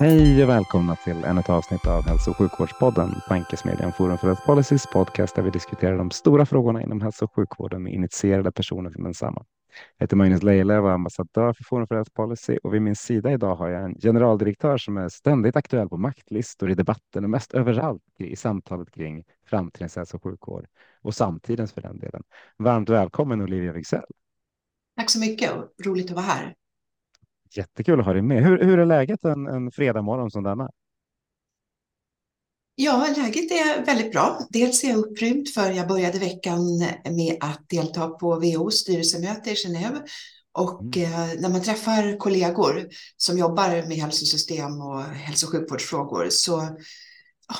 Hej och välkomna till ännu ett avsnitt av Hälso och sjukvårdspodden, Tankesmedjan Forum för Health Policies podcast där vi diskuterar de stora frågorna inom hälso och sjukvården med initierade personer från densamma. Jag heter Magnus Lejelöw och är ambassadör för Forum för Health Policy och vid min sida idag har jag en generaldirektör som är ständigt aktuell på maktlistor i debatten och mest överallt i samtalet kring framtidens hälso och sjukvård och samtidens för den delen. Varmt välkommen Olivia Wigzell. Tack så mycket och roligt att vara här. Jättekul att ha dig med. Hur, hur är läget en, en fredag morgon som denna? Ja, läget är väldigt bra. Dels är jag upprymd för jag började veckan med att delta på WHOs styrelsemöte i Genève. Och mm. eh, när man träffar kollegor som jobbar med hälsosystem och hälso och sjukvårdsfrågor så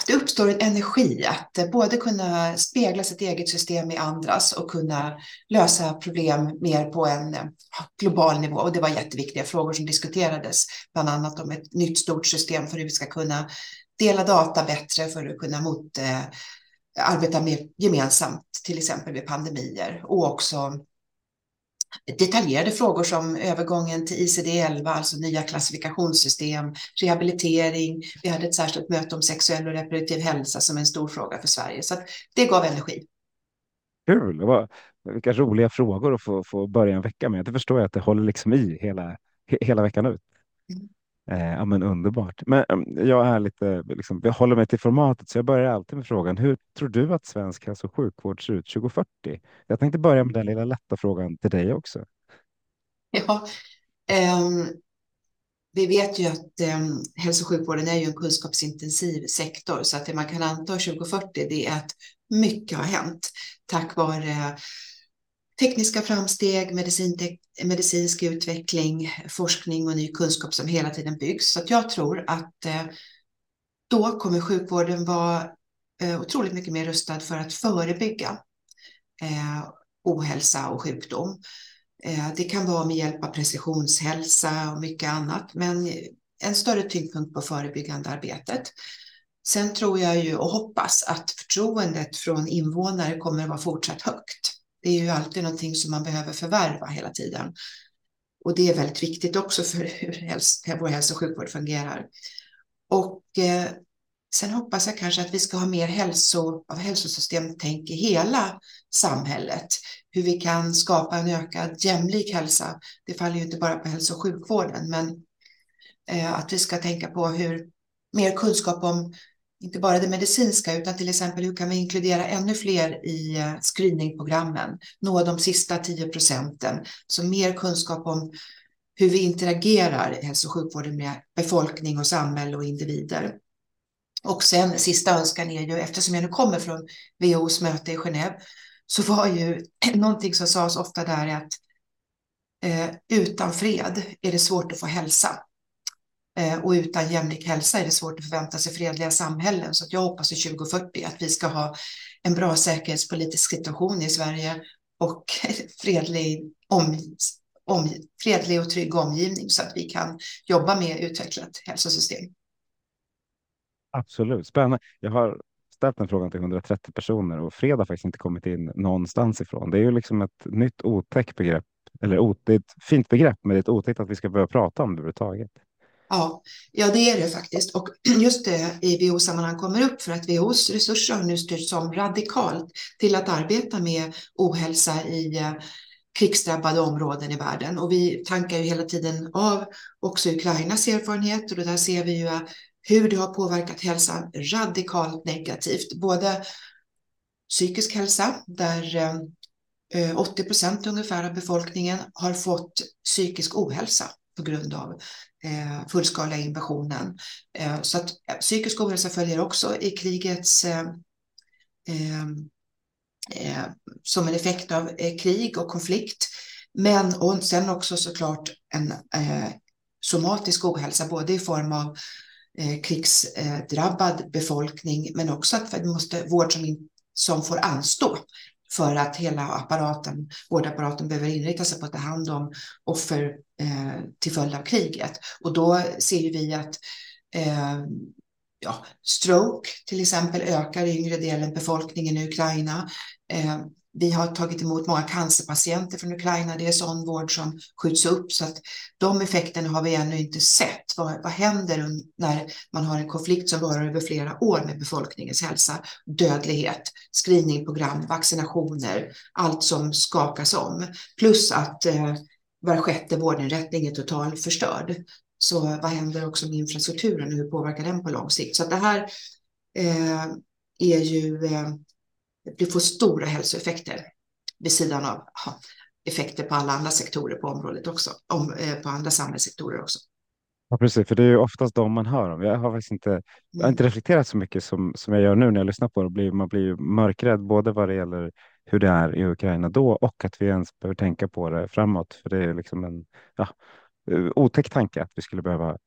det uppstår en energi att både kunna spegla sitt eget system i andras och kunna lösa problem mer på en global nivå. Och det var jätteviktiga frågor som diskuterades, bland annat om ett nytt stort system för hur vi ska kunna dela data bättre för att kunna mot, eh, arbeta mer gemensamt, till exempel vid pandemier och också detaljerade frågor som övergången till ICD-11, alltså nya klassifikationssystem, rehabilitering. Vi hade ett särskilt möte om sexuell och reproduktiv hälsa som är en stor fråga för Sverige. Så det gav energi. Kul! Vilka roliga frågor att få, få börja en vecka med. Det förstår jag att det håller liksom i hela, hela veckan ut. Eh, ja, men underbart. Men ehm, jag är lite, liksom, jag håller mig till formatet, så jag börjar alltid med frågan. Hur tror du att svensk hälso och sjukvård ser ut 2040? Jag tänkte börja med den lilla lätta frågan till dig också. Ja, um, vi vet ju att um, hälso och sjukvården är ju en kunskapsintensiv sektor, så att det man kan anta 2040 det är att mycket har hänt tack vare tekniska framsteg, medicin, medicinsk utveckling, forskning och ny kunskap som hela tiden byggs. Så jag tror att eh, då kommer sjukvården vara eh, otroligt mycket mer rustad för att förebygga eh, ohälsa och sjukdom. Det kan vara med hjälp av precisionshälsa och mycket annat, men en större tyngdpunkt på förebyggande arbetet. Sen tror jag ju och hoppas att förtroendet från invånare kommer att vara fortsatt högt. Det är ju alltid någonting som man behöver förvärva hela tiden. Och det är väldigt viktigt också för hur vår hälso och sjukvård fungerar. Och eh, sen hoppas jag kanske att vi ska ha mer hälso, av hälsosystemtänk i hela samhället. Hur vi kan skapa en ökad jämlik hälsa. Det faller ju inte bara på hälso och sjukvården, men eh, att vi ska tänka på hur mer kunskap om inte bara det medicinska, utan till exempel hur kan vi inkludera ännu fler i eh, screeningprogrammen, nå de sista 10 procenten, så mer kunskap om hur vi interagerar i hälso och sjukvården med befolkning och samhälle och individer. Och sen sista önskan är ju, eftersom jag nu kommer från WHOs möte i Genève, så var ju någonting som sades ofta där att eh, utan fred är det svårt att få hälsa. Eh, och utan jämlik hälsa är det svårt att förvänta sig fredliga samhällen. Så jag hoppas i 2040 att vi ska ha en bra säkerhetspolitisk situation i Sverige och fredlig, om, om, fredlig och trygg omgivning så att vi kan jobba med utvecklat hälsosystem. Absolut, spännande. Jag har ställt den frågan till 130 personer och fred har faktiskt inte kommit in någonstans ifrån. Det är ju liksom ett nytt otäckt begrepp, eller det är ett fint begrepp, men det är ett otäckt att vi ska börja prata om det överhuvudtaget. Ja, ja, det är det faktiskt. Och just det i WHO-sammanhang kommer upp för att WHOs resurser har nu styrts om radikalt till att arbeta med ohälsa i eh, krigsdrabbade områden i världen. Och vi tankar ju hela tiden av också Ukrainas erfarenheter och där ser vi ju eh, hur det har påverkat hälsan radikalt negativt. Både psykisk hälsa, där eh, 80 procent ungefär av befolkningen har fått psykisk ohälsa på grund av eh, fullskaliga invasionen. Eh, så att eh, psykisk ohälsa följer också i krigets eh, eh, eh, som en effekt av eh, krig och konflikt. Men och sen också såklart en eh, somatisk ohälsa, både i form av eh, krigsdrabbad befolkning, men också att vi måste vård som, in, som får anstå för att hela apparaten, vårdapparaten behöver inrikta sig på att ta hand om offer eh, till följd av kriget. Och då ser vi att eh, ja, stroke till exempel ökar i yngre delen befolkningen i Ukraina. Eh, vi har tagit emot många cancerpatienter från Ukraina. Det är sån vård som skjuts upp så att de effekterna har vi ännu inte sett. Vad, vad händer när man har en konflikt som varar över flera år med befolkningens hälsa? Dödlighet, screeningprogram, vaccinationer, allt som skakas om. Plus att eh, var sjätte vårdinrättning är totalt förstörd. Så vad händer också med infrastrukturen och hur påverkar den på lång sikt? Så det här eh, är ju eh, det får stora hälsoeffekter vid sidan av ha, effekter på alla andra sektorer på området också, om, eh, på andra samhällssektorer också. Ja, precis, för det är ju oftast de man hör om. Jag har faktiskt inte, jag har inte mm. reflekterat så mycket som, som jag gör nu när jag lyssnar på det. Man blir ju mörkrädd både vad det gäller hur det är i Ukraina då och att vi ens behöver tänka på det framåt. För det är liksom en ja, otäck tanke att vi skulle behöva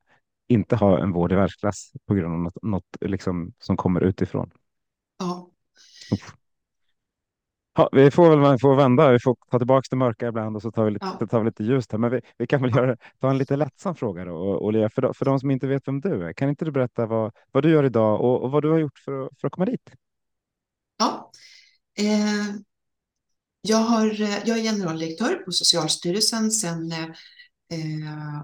inte ha en vård i världsklass på grund av något, något liksom som kommer utifrån. Ja. Uff. Ja, vi får väl får vända. Vi får ta tillbaka det mörka ibland och så tar vi lite, ja. tar vi lite ljust här. Men vi, vi kan väl göra, ta en lite lättsam fråga då. Olia, för, de, för de som inte vet vem du är, kan inte du berätta vad, vad du gör idag och, och vad du har gjort för, för att komma dit? Ja, eh, jag, har, jag är generaldirektör på Socialstyrelsen sedan eh,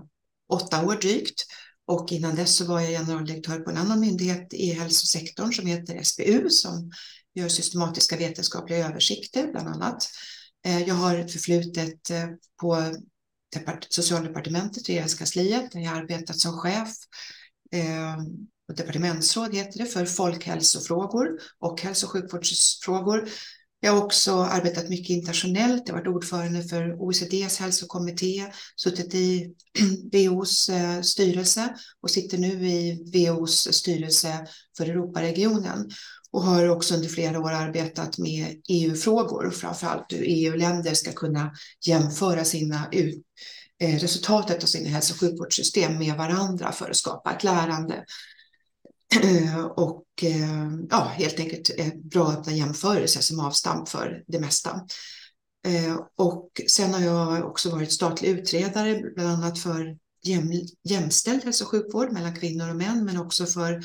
åtta år drygt. Och innan dess så var jag generaldirektör på en annan myndighet i hälsosektorn som heter SBU som gör systematiska vetenskapliga översikter bland annat. Eh, jag har ett förflutet eh, på socialdepartementet, regeringskansliet, där jag arbetat som chef eh, och departementsråd heter det, för folkhälsofrågor och hälso och sjukvårdsfrågor. Jag har också arbetat mycket internationellt. Jag har varit ordförande för OECDs hälsokommitté, suttit i WHOs eh, styrelse och sitter nu i WHOs styrelse för Europaregionen och har också under flera år arbetat med EU-frågor, framförallt hur EU-länder ska kunna jämföra sina eh, resultatet av sina hälso och sjukvårdssystem med varandra för att skapa ett lärande. Eh, och eh, ja, helt enkelt eh, bra öppna jämförelser som avstamp för det mesta. Och sen har jag också varit statlig utredare, bland annat för jämställd hälso och sjukvård mellan kvinnor och män, men också för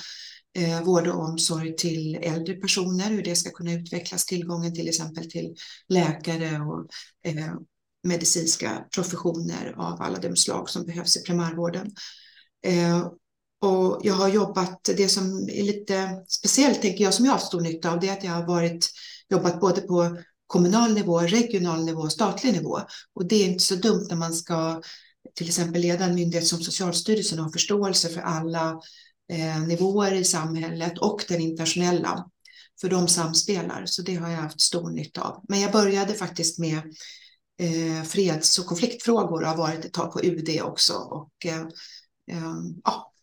eh, vård och omsorg till äldre personer, hur det ska kunna utvecklas, tillgången till exempel till läkare och eh, medicinska professioner av alla de slag som behövs i primärvården. Eh, och jag har jobbat, det som är lite speciellt tänker jag som jag har haft stor nytta av det är att jag har varit, jobbat både på kommunal nivå, regional nivå och statlig nivå. Och det är inte så dumt när man ska till exempel leda en myndighet som Socialstyrelsen och ha förståelse för alla eh, nivåer i samhället och den internationella. För de samspelar, så det har jag haft stor nytta av. Men jag började faktiskt med eh, freds och konfliktfrågor och har varit ett tag på UD också. Och, eh, eh, ja,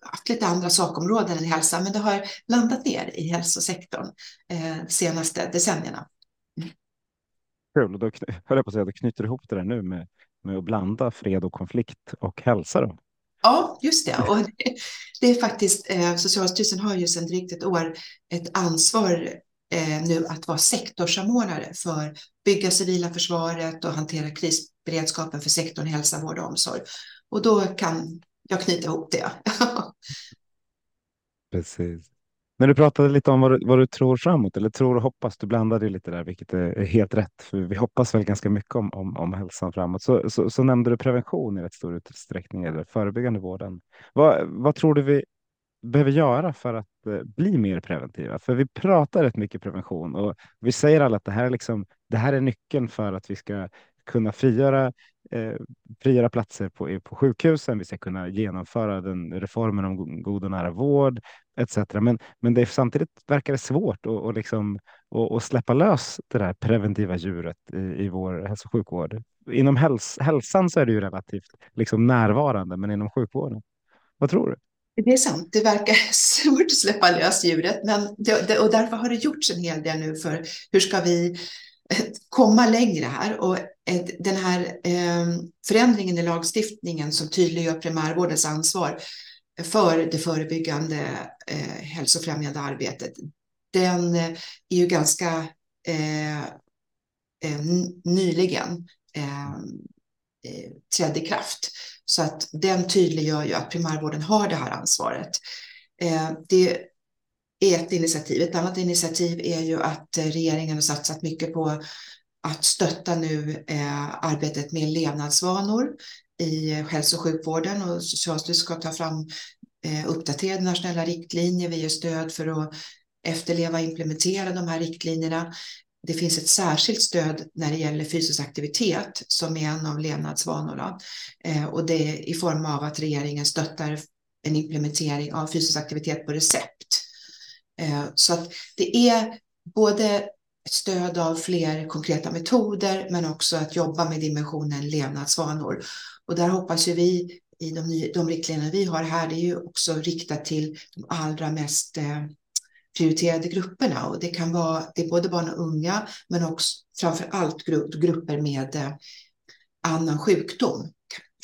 haft lite andra sakområden än hälsa, men det har landat ner i hälsosektorn eh, senaste decennierna. Mm. Kul, och då höll jag på att säga, du knyter ihop det där nu med, med att blanda fred och konflikt och hälsa. Då. Ja, just det. Och det, det är faktiskt, eh, Socialstyrelsen har ju sedan drygt ett år ett ansvar eh, nu att vara sektorsamordnare för bygga civila försvaret och hantera krisberedskapen för sektorn hälsa, vård och omsorg. Och då kan jag knyter ihop det. Precis. När du pratade lite om vad du, vad du tror framåt, eller tror och hoppas, du blandade lite där, vilket är helt rätt. För vi hoppas väl ganska mycket om, om, om hälsan framåt. Så, så, så nämnde du prevention i rätt stor utsträckning, eller förebyggande vården. Vad, vad tror du vi behöver göra för att eh, bli mer preventiva? För vi pratar rätt mycket prevention och vi säger alla att det här är, liksom, det här är nyckeln för att vi ska kunna frigöra, eh, frigöra platser på, på sjukhusen. Vi ska kunna genomföra den reformen om god och nära vård etc. Men, men det är samtidigt verkar det svårt att och liksom, och, och släppa lös det där preventiva djuret i, i vår hälso och sjukvård. Inom häls, hälsan så är det ju relativt liksom närvarande, men inom sjukvården. Vad tror du? Det är sant, det verkar svårt att släppa lös djuret, men det, det, och därför har det gjorts en hel del nu för hur ska vi eh, komma längre här och den här ehm, förändringen i lagstiftningen som tydliggör primärvårdens ansvar för det förebyggande eh, hälsofrämjande arbetet, den eh, är ju ganska eh, nyligen ehm, trädde i kraft. Så att den tydliggör ju att primärvården har det här ansvaret. Det är ett initiativ. Ett annat initiativ är ju att regeringen har satsat mycket på att stötta nu eh, arbetet med levnadsvanor i hälso och sjukvården och Socialstyrelsen ska ta fram eh, uppdaterade nationella riktlinjer. Vi ger stöd för att efterleva och implementera de här riktlinjerna det finns ett särskilt stöd när det gäller fysisk aktivitet som är en av levnadsvanorna eh, och det är i form av att regeringen stöttar en implementering av fysisk aktivitet på recept. Eh, så att det är både stöd av fler konkreta metoder men också att jobba med dimensionen levnadsvanor. Och där hoppas ju vi i de, de riktlinjer vi har här, det är ju också riktat till de allra mest eh, prioriterade grupperna och det kan vara det är både barn och unga men också framför allt grupper med eh, annan sjukdom.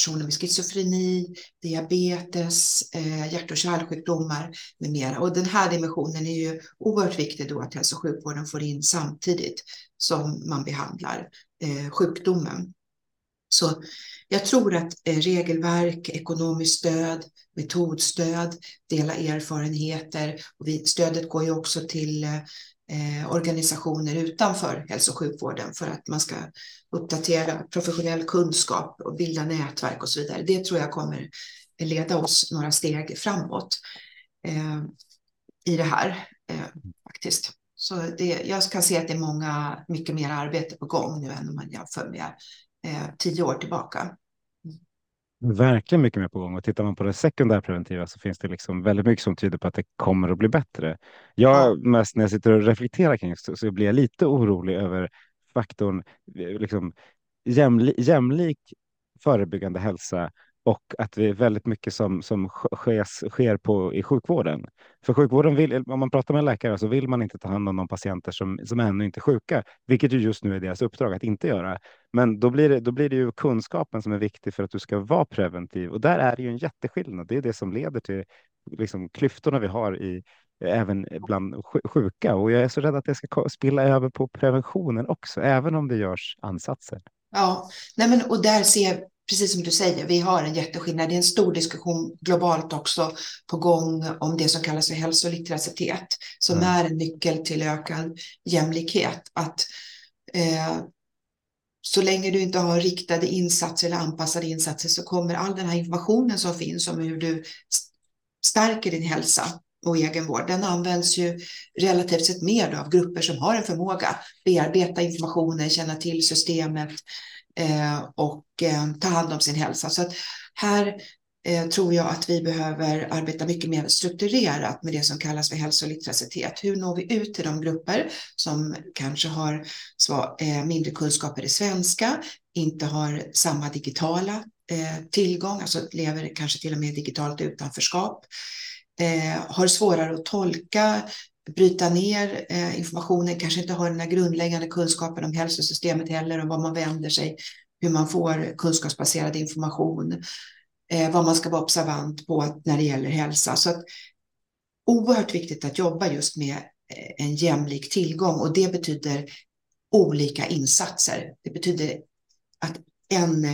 Personer med schizofreni, diabetes, eh, hjärt och kärlsjukdomar med mera. Och den här dimensionen är ju oerhört viktig då att hälso och sjukvården får in samtidigt som man behandlar eh, sjukdomen. Så jag tror att eh, regelverk, ekonomiskt stöd, metodstöd, dela erfarenheter och vi, stödet går ju också till eh, eh, organisationer utanför hälso och sjukvården för att man ska uppdatera professionell kunskap och bilda nätverk och så vidare. Det tror jag kommer leda oss några steg framåt eh, i det här eh, faktiskt. Så det, jag kan se att det är många, mycket mer arbete på gång nu än om man jämför med eh, tio år tillbaka. Verkligen mycket mer på gång och tittar man på det sekundärpreventiva så finns det liksom väldigt mycket som tyder på att det kommer att bli bättre. Jag ja. mest när jag sitter och reflekterar kring det så blir jag lite orolig över faktorn liksom, jämli, jämlik förebyggande hälsa och att det är väldigt mycket som, som sker, sker på, i sjukvården. För sjukvården vill, om man pratar med läkare så vill man inte ta hand om de patienter som, som ännu inte är sjuka, vilket ju just nu är deras uppdrag att inte göra. Men då blir, det, då blir det ju kunskapen som är viktig för att du ska vara preventiv och där är det ju en jätteskillnad. Det är det som leder till liksom, klyftorna vi har i även bland sjuka och jag är så rädd att det ska spilla över på preventionen också, även om det görs ansatser. Ja, nej men, och där ser precis som du säger, vi har en jätteskillnad. Det är en stor diskussion globalt också på gång om det som kallas för hälsolitteracitet, som mm. är en nyckel till ökad jämlikhet. Att eh, så länge du inte har riktade insatser eller anpassade insatser så kommer all den här informationen som finns om hur du stärker din hälsa och egenvård, den används ju relativt sett mer av grupper som har en förmåga bearbeta informationen, känna till systemet, Eh, och eh, ta hand om sin hälsa. Så att här eh, tror jag att vi behöver arbeta mycket mer strukturerat med det som kallas för hälsolitteracitet. Hur når vi ut till de grupper som kanske har eh, mindre kunskaper i svenska, inte har samma digitala eh, tillgång, alltså lever kanske till och med digitalt utanförskap, har svårare att tolka bryta ner eh, informationen, kanske inte har den här grundläggande kunskapen om hälsosystemet heller och vad man vänder sig, hur man får kunskapsbaserad information, eh, vad man ska vara observant på när det gäller hälsa. Så att, oerhört viktigt att jobba just med eh, en jämlik tillgång och det betyder olika insatser. Det betyder att en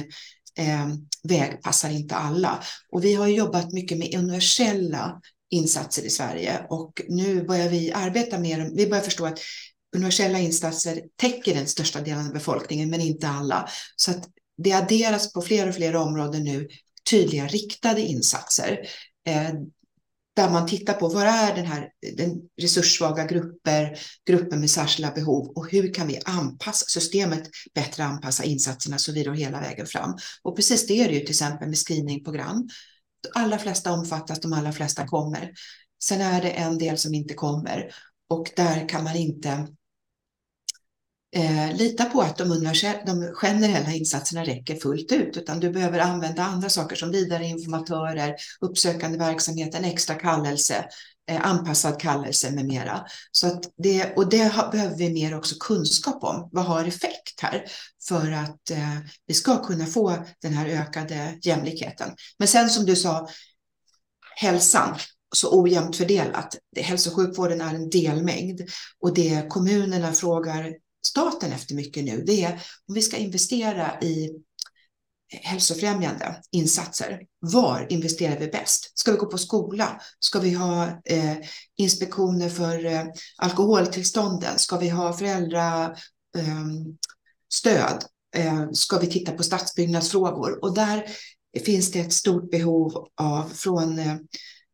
eh, väg passar inte alla. Och vi har jobbat mycket med universella insatser i Sverige och nu börjar vi arbeta med dem. Vi börjar förstå att universella insatser täcker den största delen av befolkningen, men inte alla. Så att det adderas på fler och fler områden nu tydliga riktade insatser eh, där man tittar på vad är den här den resurssvaga grupper, grupper med särskilda behov och hur kan vi anpassa systemet bättre anpassa insatserna så vi vidare hela vägen fram. Och precis det är det ju till exempel med screeningprogram allra flesta omfattas, de allra flesta kommer. Sen är det en del som inte kommer. Och där kan man inte eh, lita på att de, de generella insatserna räcker fullt ut, utan du behöver använda andra saker som vidareinformatörer, uppsökande verksamhet, en extra kallelse, Eh, anpassad kallelse med mera. Så att det, och det har, behöver vi mer också kunskap om. Vad har effekt här för att eh, vi ska kunna få den här ökade jämlikheten? Men sen som du sa, hälsan så ojämnt fördelat. Hälso och sjukvården är en delmängd och det kommunerna frågar staten efter mycket nu, det är om vi ska investera i hälsofrämjande insatser. Var investerar vi bäst? Ska vi gå på skola? Ska vi ha eh, inspektioner för eh, alkoholtillstånden? Ska vi ha föräldrastöd? Ehm, eh, eh, ska vi titta på stadsbyggnadsfrågor? Och där finns det ett stort behov av från eh,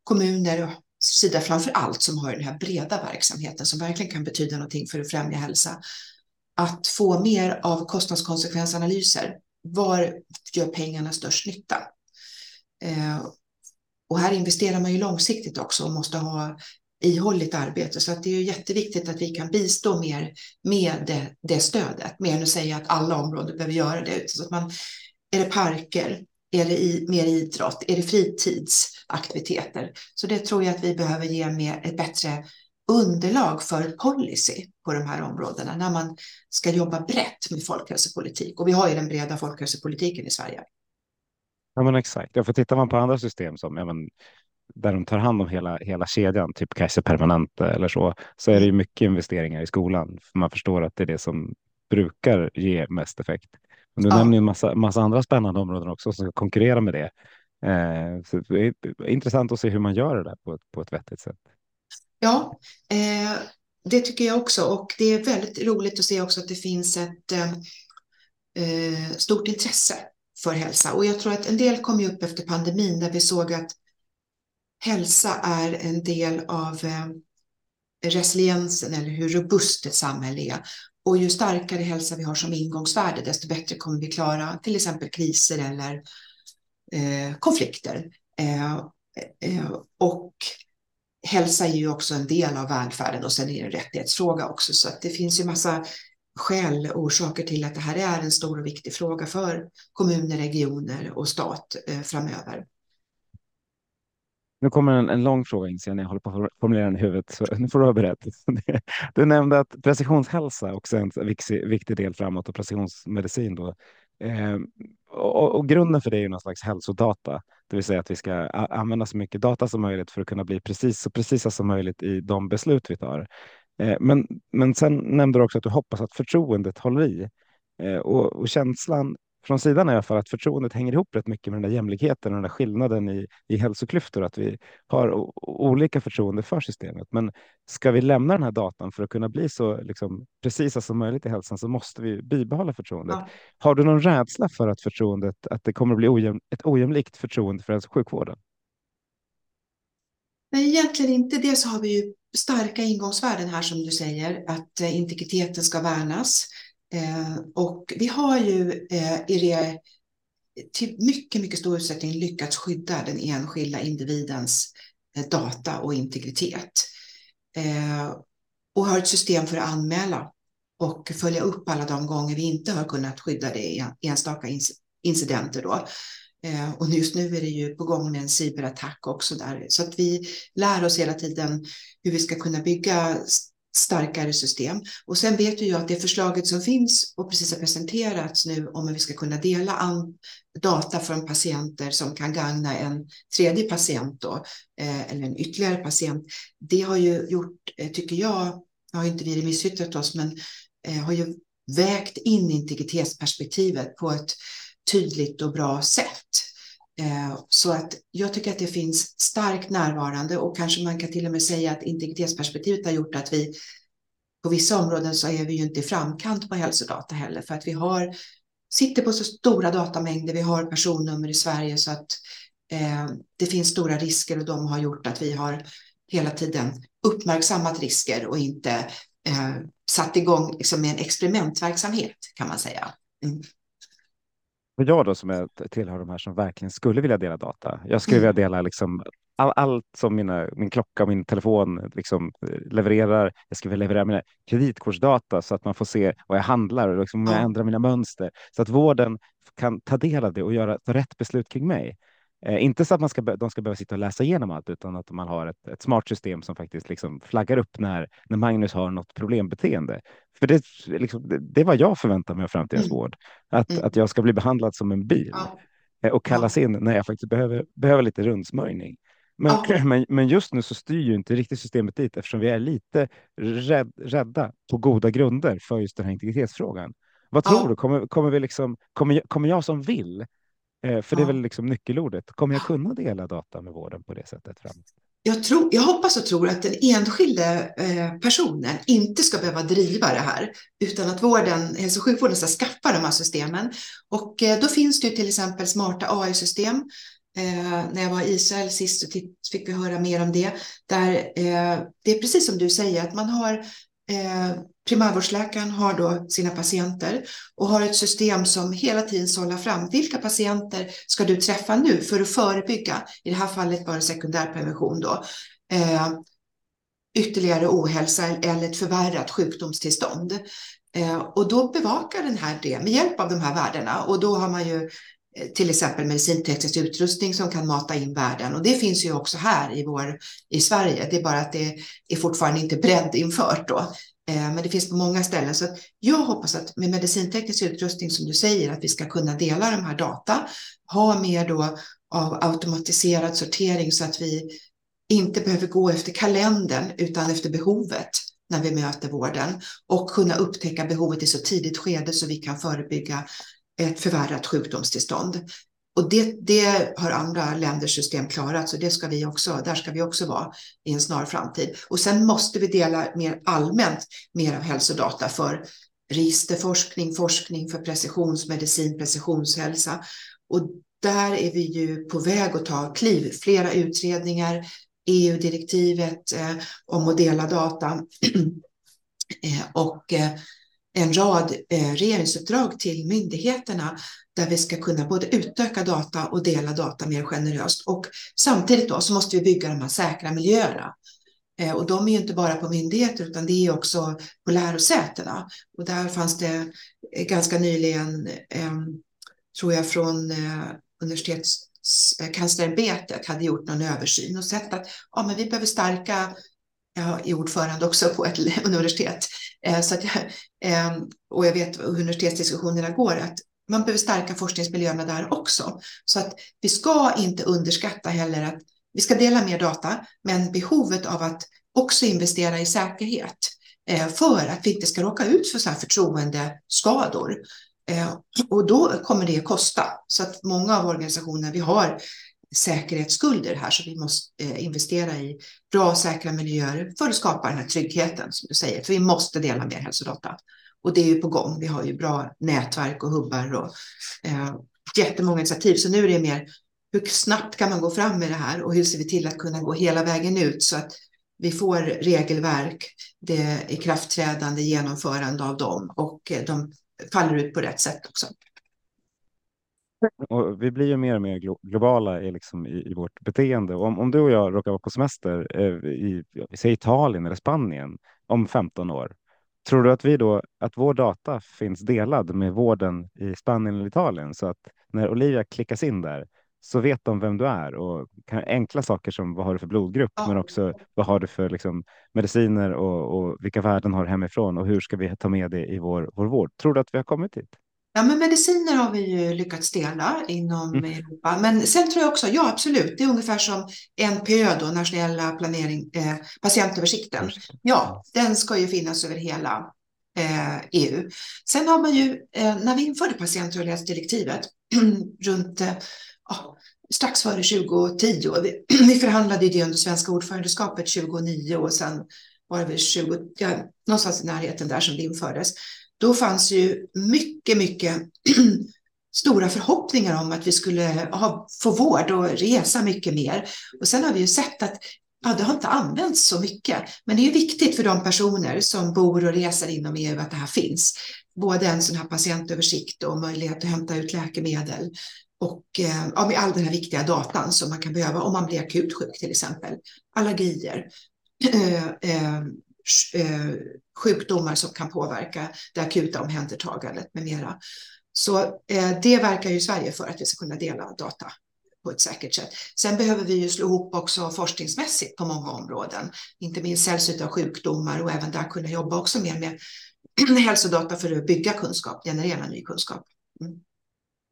kommuner och sida framför allt som har den här breda verksamheten som verkligen kan betyda någonting för att främja hälsa att få mer av kostnadskonsekvensanalyser. Var gör pengarna störst nytta? Eh, och här investerar man ju långsiktigt också och måste ha ihålligt arbete. Så att det är ju jätteviktigt att vi kan bistå mer med det, det stödet, mer än att säga att alla områden behöver göra det. Så att man, är det parker? Är det i, mer idrott? Är det fritidsaktiviteter? Så det tror jag att vi behöver ge mer, ett bättre underlag för policy på de här områdena när man ska jobba brett med folkhälsopolitik. Och vi har ju den breda folkhälsopolitiken i Sverige. Ja, men exakt. Ja, för tittar man på andra system som ja, men, där de tar hand om hela, hela kedjan, typ Kaiser Permanente eller så, så är det ju mycket investeringar i skolan. För man förstår att det är det som brukar ge mest effekt. Men du ja. nämner en massa, massa andra spännande områden också som ska konkurrera med det. Eh, så det är intressant att se hur man gör det där på ett, på ett vettigt sätt. Ja, eh, det tycker jag också och det är väldigt roligt att se också att det finns ett eh, eh stort intresse för hälsa och jag tror att en del kom ju upp efter pandemin där vi såg att hälsa är en del av eh, resiliensen eller hur robust ett samhälle är. Och ju starkare hälsa vi har som ingångsvärde, desto bättre kommer vi klara till exempel kriser eller eh, konflikter. Eh, eh, eh och hälsa är ju också en del av välfärden och sen är det en rättighetsfråga också. Så att det finns ju massa skäl och orsaker till att det här är en stor och viktig fråga för kommuner, regioner och stat eh, framöver. Nu kommer en, en lång fråga in när jag håller på att formulera den i huvudet, så nu får du vara beredd. Du nämnde att precisionshälsa också är en viktig, viktig del framåt och precisionsmedicin då. Eh, och, och, grunden för det är ju någon slags hälsodata, det vill säga att vi ska använda så mycket data som möjligt för att kunna bli precis så precisa som möjligt i de beslut vi tar. Eh, men, men sen nämnde du också att du hoppas att förtroendet håller i eh, och, och känslan från sidan i alla fall att förtroendet hänger ihop rätt mycket med den där jämlikheten och den där skillnaden i, i hälsoklyftor, att vi har olika förtroende för systemet. Men ska vi lämna den här datan för att kunna bli så liksom, precisa som möjligt i hälsan så måste vi bibehålla förtroendet. Ja. Har du någon rädsla för att förtroendet, att det kommer att bli ojäm, ett ojämlikt förtroende för hälso och sjukvården? Nej, egentligen inte. Dels har vi ju starka ingångsvärden här som du säger, att eh, integriteten ska värnas. Eh, och vi har ju eh, i det till mycket, mycket stor utsträckning lyckats skydda den enskilda individens eh, data och integritet. Eh, och har ett system för att anmäla och följa upp alla de gånger vi inte har kunnat skydda det i enstaka incidenter. Då. Eh, och just nu är det ju på gång med en cyberattack också där. Så att vi lär oss hela tiden hur vi ska kunna bygga starkare system. Och sen vet vi ju att det förslaget som finns och precis har presenterats nu om hur vi ska kunna dela data från patienter som kan gagna en tredje patient då, eh, eller en ytterligare patient. Det har ju gjort, eh, tycker jag, har inte vi remissyttrat oss, men eh, har ju vägt in integritetsperspektivet på ett tydligt och bra sätt. Eh, så att jag tycker att det finns starkt närvarande och kanske man kan till och med säga att integritetsperspektivet har gjort att vi på vissa områden så är vi ju inte i framkant på hälsodata heller för att vi har sitter på så stora datamängder. Vi har personnummer i Sverige så att eh, det finns stora risker och de har gjort att vi har hela tiden uppmärksammat risker och inte eh, satt igång liksom, med en experimentverksamhet kan man säga. Mm. Och jag då som är, tillhör de här som verkligen skulle vilja dela data. Jag skulle mm. vilja dela liksom all, allt som mina, min klocka och min telefon liksom levererar. Jag ska väl leverera mina kreditkortsdata så att man får se vad jag handlar och liksom jag ändrar mina mönster så att vården kan ta del av det och göra rätt beslut kring mig. Eh, inte så att man ska, de ska behöva sitta och läsa igenom allt, utan att man har ett, ett smart system som faktiskt liksom flaggar upp när, när Magnus har något problembeteende. För det, liksom, det, det var jag förväntar mig av framtidens mm. vård, att, mm. att jag ska bli behandlad som en bil ja. eh, och kallas ja. in när jag faktiskt behöver, behöver lite rundsmörjning. Men, ja. men, men, just nu så styr ju inte riktigt systemet dit eftersom vi är lite rädd, rädda på goda grunder för just den här integritetsfrågan. Vad tror du? Kommer, kommer, vi liksom, kommer, kommer jag som vill för det är väl liksom nyckelordet. Kommer jag kunna dela data med vården på det sättet? Fram? Jag, tror, jag hoppas och tror att den enskilde eh, personen inte ska behöva driva det här, utan att vården, hälso och sjukvården ska skaffa de här systemen. Och eh, då finns det ju till exempel smarta AI-system. när jag var i Israel sist så fick vi höra mer om det. Där det är precis som du säger, att man har primärvårdsläkaren har då sina patienter och har ett system som hela tiden sållar fram vilka patienter ska du träffa nu för att förebygga, i det här fallet bara sekundärprevention då, eh, ytterligare ohälsa eller ett förvärrat sjukdomstillstånd. Eh, och då bevakar den här det med hjälp av de här värdena och då har man ju eh, till exempel medicinteknisk utrustning som kan mata in värden och det finns ju också här i, vår, i Sverige. Det är bara att det är fortfarande inte breddinfört då. Eh, men det finns på många ställen. Så jag hoppas att med medicinteknisk utrustning som du säger att vi ska kunna dela de här data, ha mer då av automatiserad sortering så att vi inte behöver gå efter kalendern utan efter behovet när vi möter vården och kunna upptäcka behovet i så tidigt skede så vi kan förebygga ett förvärrat sjukdomstillstånd. Och det, det, har andra länders system klarat, så det ska vi också, där ska vi också vara i en snar framtid. Och sen måste vi dela mer allmänt mer av hälsodata för registerforskning, forskning för precisionsmedicin, precisionshälsa. Och där är vi ju på väg att ta kliv. Flera utredningar, EU-direktivet eh, om att dela data eh, och eh, en rad eh, regeringsuppdrag till myndigheterna där vi ska kunna både utöka data och dela data mer generöst. Och samtidigt då så måste vi bygga de här säkra miljöerna. Eh, och de är ju inte bara på myndigheter utan det är också på lärosätena. Och där fanns det eh, ganska nyligen, tror jag, från Universitetskanslersämbetet universitetskanslerämbetet hade gjort någon översyn och sett att ja, men vi behöver stärka jag är ordförande också på ett universitet. Eh, så att jag, eh, och jag vet hur universitetsdiskussionerna går, att man behöver stärka forskningsmiljöerna där också. Så att vi ska inte underskatta heller att vi ska dela mer data, men behovet av att också investera i säkerhet eh, för att vi inte ska råka ut för så här förtroendeskador. Och då kommer det att kosta. Så att många av organisationerna vi har säkerhetsskulder här, så vi måste eh, investera i bra och säkra miljöer för att skapa den här tryggheten som du säger. För vi måste dela mer hälsodata och det är ju på gång. Vi har ju bra nätverk och hubbar och eh, jättemånga initiativ. Så nu är det mer hur snabbt kan man gå fram med det här och hur ser vi till att kunna gå hela vägen ut så att vi får regelverk, det ikraftträdande, genomförande av dem och eh, de faller ut på rätt sätt också. Och vi blir ju mer och mer globala i, liksom, i, i vårt beteende. Om, om du och jag råkar vara på semester eh, i säg Italien eller Spanien om 15 år, tror du att vi då att vår data finns delad med vården i Spanien eller Italien så att när Olivia klickas in där så vet de vem du är och kan, enkla saker som vad har du för blodgrupp, ja. men också vad har du för liksom, mediciner och, och vilka värden har du hemifrån och hur ska vi ta med det i vår, vår vård? Tror du att vi har kommit dit? Ja, men mediciner har vi ju lyckats dela inom mm. Europa. Men sen tror jag också, ja absolut, det är ungefär som NPÖ då, nationella planering, eh, patientöversikten. Ja, den ska ju finnas över hela eh, EU. Sen har man ju, eh, när vi införde patientrörlighetsdirektivet runt eh, strax före 2010, vi, vi förhandlade det under svenska ordförandeskapet 2009 och sen var det väl 20, ja, någonstans i närheten där som det infördes då fanns ju mycket, mycket stora förhoppningar om att vi skulle ha, få vård och resa mycket mer. Och sen har vi ju sett att ja, det har inte använts så mycket. Men det är viktigt för de personer som bor och reser inom EU att det här finns. Både en sån här patientöversikt och möjlighet att hämta ut läkemedel och eh, ja, med all den här viktiga datan som man kan behöva om man blir akut sjuk till exempel. Allergier, eh, eh, Eh, sjukdomar som kan påverka det akuta omhändertagandet med mera. Så eh, det verkar ju Sverige för att vi ska kunna dela data på ett säkert sätt. Sen behöver vi ju slå ihop också forskningsmässigt på många områden, inte minst sällsynta sjukdomar och även där kunna jobba också mer med hälsodata för att bygga kunskap, generera ny kunskap. Mm.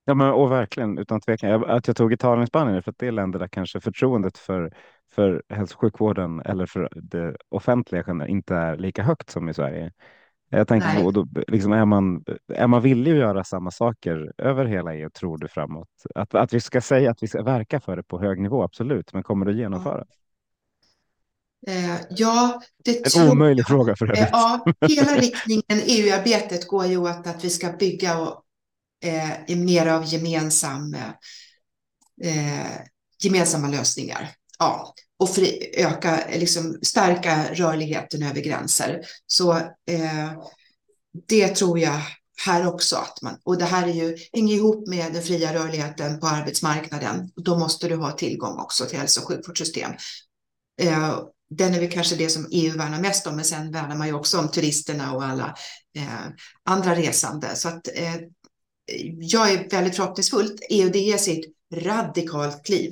Ja, men, och verkligen utan tvekan. Att jag tog Italien och Spanien för att det är länder där kanske förtroendet för, för hälso och sjukvården eller för det offentliga inte är lika högt som i Sverige. Jag tänker då, då liksom är, man, är man villig att göra samma saker över hela EU, tror du framåt? Att, att vi ska säga att vi ska verka för det på hög nivå, absolut, men kommer det genomföras? Eh, ja, det en omöjlig jag. fråga för övrigt. Eh, ja, hela riktningen EU-arbetet går ju åt att vi ska bygga och, eh, mer av gemensam, eh, gemensamma lösningar. Ja, och för öka, liksom stärka rörligheten över gränser. Så eh, det tror jag här också. Att man, och det här är ju, hänger ihop med den fria rörligheten på arbetsmarknaden. Då måste du ha tillgång också till hälso och sjukvårdssystem. Eh, den är väl kanske det som EU värnar mest om, men sen värnar man ju också om turisterna och alla eh, andra resande. Så att eh, jag är väldigt förhoppningsfull. EU det är sitt radikalt kliv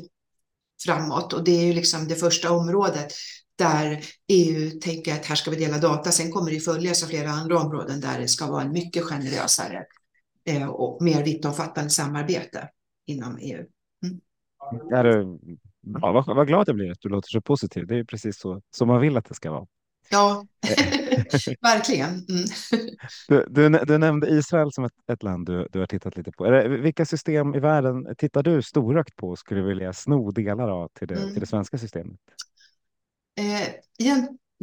framåt och det är ju liksom det första området där EU tänker att här ska vi dela data. Sen kommer det följas av flera andra områden där det ska vara en mycket generösare eh, och mer vittomfattande samarbete inom EU. Mm. Ja, det, vad, vad glad jag blir att du låter så positiv. Det är precis så som man vill att det ska vara. Ja, verkligen. Mm. Du, du, du, nämnde Israel som ett, ett land du, du, har tittat lite på. Det, vilka system i världen tittar du storökt på och skulle vilja sno delar av till det, mm. till det svenska systemet? Eh,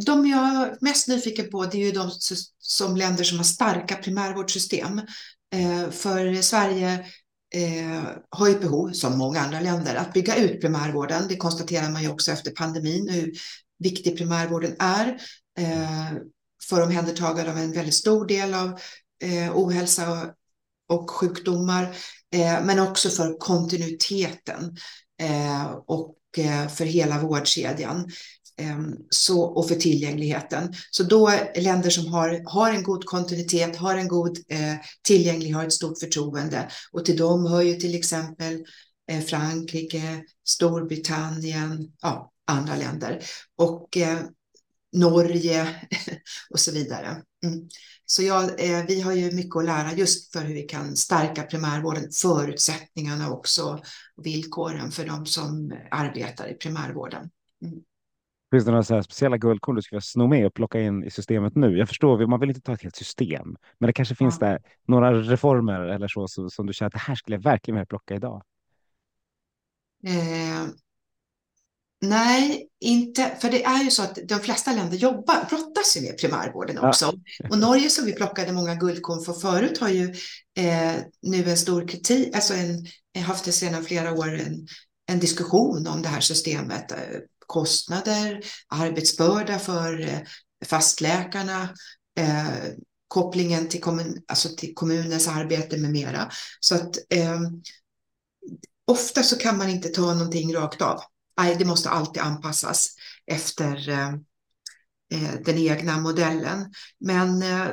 de jag är mest nyfiken på det är ju de som länder som har starka primärvårdssystem. Eh, för Sverige eh, har ju behov, som många andra länder, att bygga ut primärvården. Det konstaterar man ju också efter pandemin, hur viktig primärvården är eh, för omhändertagande av en väldigt stor del av eh, ohälsa och, sjukdomar, eh, men också för kontinuiteten eh, och eh, för hela vårdkedjan. Ehm, så, och för tillgängligheten. Så då länder som har, har en god kontinuitet, har en god eh, tillgänglighet, har ett stort förtroende. Och till dem hör ju till exempel eh, Frankrike, Storbritannien, ja, andra länder och eh, Norge och så vidare. Mm. Så ja, eh, vi har ju mycket att lära just för hur vi kan stärka primärvården, förutsättningarna också, villkoren för de som arbetar i primärvården. Mm. Finns det några så speciella guldkorn du skulle sno med och plocka in i systemet nu? Jag förstår, man vill inte ta ett helt system, men det kanske finns ja. där några reformer eller så, så som du känner att det här skulle jag verkligen vilja plocka idag. Eh, Nej, inte, för det är ju så att de flesta länder jobbar, brottas ju med primärvården också. Ja. Och Norge som vi plockade många guldkorn för förut har ju eh, nu en stor kritik, alltså en, haft det sedan flera år en, en diskussion om det här systemet. Kostnader, arbetsbörda för eh, fastläkarna, eh, kopplingen till, kommun, alltså till kommunens arbete med mera. Så att eh, ofta så kan man inte ta någonting rakt av nej, det måste alltid anpassas efter eh, eh, den egna modellen. Men eh,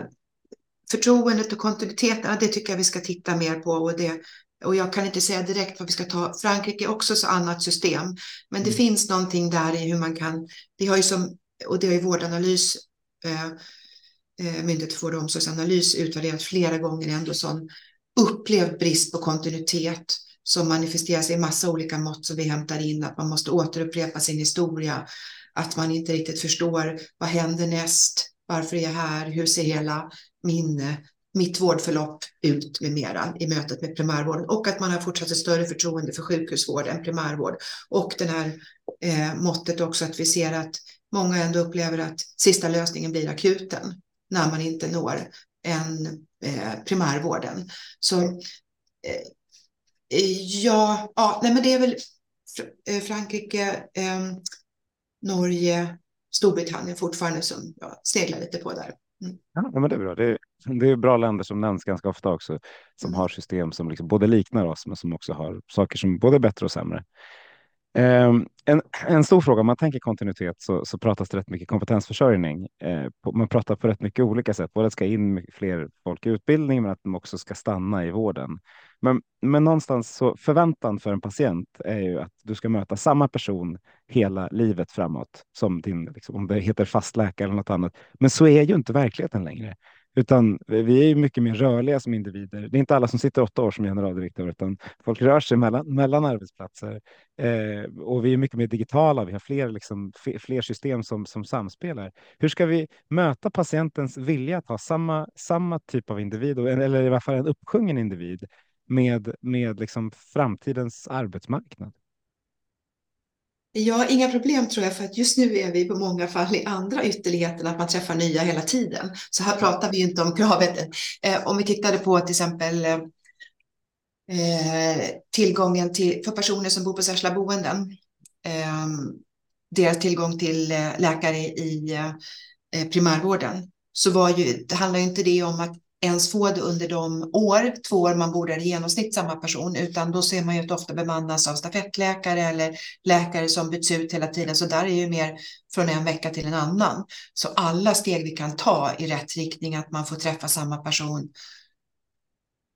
förtroendet och kontinuiteten, det tycker jag vi ska titta mer på. Och, det, och jag kan inte säga direkt vad vi ska ta. Frankrike är också så annat system. Men det mm. finns någonting där i hur man kan, vi har ju som, och det har ju vårdanalys, eh, Myndigheten för vård och omsorgsanalys utvärderat flera gånger ändå sån upplevd brist på kontinuitet som manifesteras i massa olika mått som vi hämtar in, att man måste återupprepa sin historia, att man inte riktigt förstår vad händer näst, varför är jag här, hur ser hela min, mitt vårdförlopp ut med mera i mötet med primärvården och att man har fortsatt ett större förtroende för sjukhusvård än primärvård. Och det här eh, måttet också att vi ser att många ändå upplever att sista lösningen blir akuten när man inte når en eh, primärvården. Så eh, Ja, ja nej, men det är väl eh, Frankrike, eh, Norge, Storbritannien fortfarande som jag seglar lite på där. Mm. Ja, men det är bra. Det är, det är bra länder som nämns ganska ofta också, som mm. har system som liksom både liknar oss, men som också har saker som både är bättre och sämre. Um, en, en stor fråga, om man tänker kontinuitet så, så pratas det rätt mycket kompetensförsörjning. På, man pratar på rätt mycket olika sätt, både att ska in fler folk i utbildning, men att de också ska stanna i vården. Men, men någonstans så förväntan för en patient är ju att du ska möta samma person hela livet framåt som din, liksom, om det heter fastläkare eller något annat. Men så är ju inte verkligheten längre. Utan vi är ju mycket mer rörliga som individer. Det är inte alla som sitter åtta år som generaldirektör, utan folk rör sig mellan, mellan arbetsplatser. Eh, och vi är mycket mer digitala. Vi har fler, liksom, fler system som, som samspelar. Hur ska vi möta patientens vilja att ha samma, samma typ av individ, eller i alla fall en uppsjungen individ, med, med liksom framtidens arbetsmarknad? Ja, inga problem tror jag, för att just nu är vi på många fall i andra ytterligheten, att man träffar nya hela tiden. Så här pratar vi inte om kravet. Eh, om vi tittade på till exempel eh, tillgången till, för personer som bor på särskilda boenden, eh, deras tillgång till eh, läkare i eh, primärvården, så var ju, det handlar ju inte det om att ens få det under de år, två år man bor där i genomsnitt samma person, utan då ser man ju att ofta bemannas av stafettläkare eller läkare som byts ut hela tiden. Så där är ju mer från en vecka till en annan. Så alla steg vi kan ta i rätt riktning, att man får träffa samma person.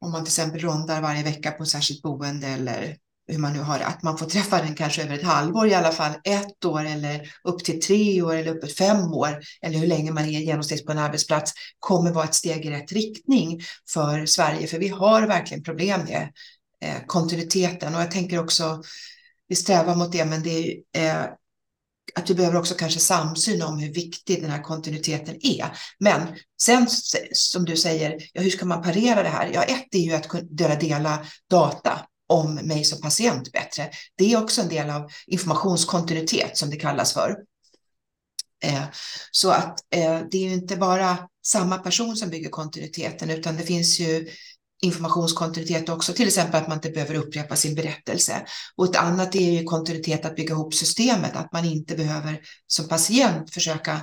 Om man till exempel rondar varje vecka på särskilt boende eller hur man nu har det, att man får träffa den kanske över ett halvår i alla fall, ett år eller upp till tre år eller upp till fem år, eller hur länge man är genomsnitt på en arbetsplats, kommer vara ett steg i rätt riktning för Sverige. För vi har verkligen problem med eh, kontinuiteten och jag tänker också, vi strävar mot det, men det är eh, att vi behöver också kanske samsyn om hur viktig den här kontinuiteten är. Men sen som du säger, ja, hur ska man parera det här? Ja, ett är ju att kunna dela data om mig som patient bättre. Det är också en del av informationskontinuitet som det kallas för. Eh, så att eh, det är ju inte bara samma person som bygger kontinuiteten utan det finns ju informationskontinuitet också, till exempel att man inte behöver upprepa sin berättelse. Och ett annat är ju kontinuitet att bygga ihop systemet, att man inte behöver som patient försöka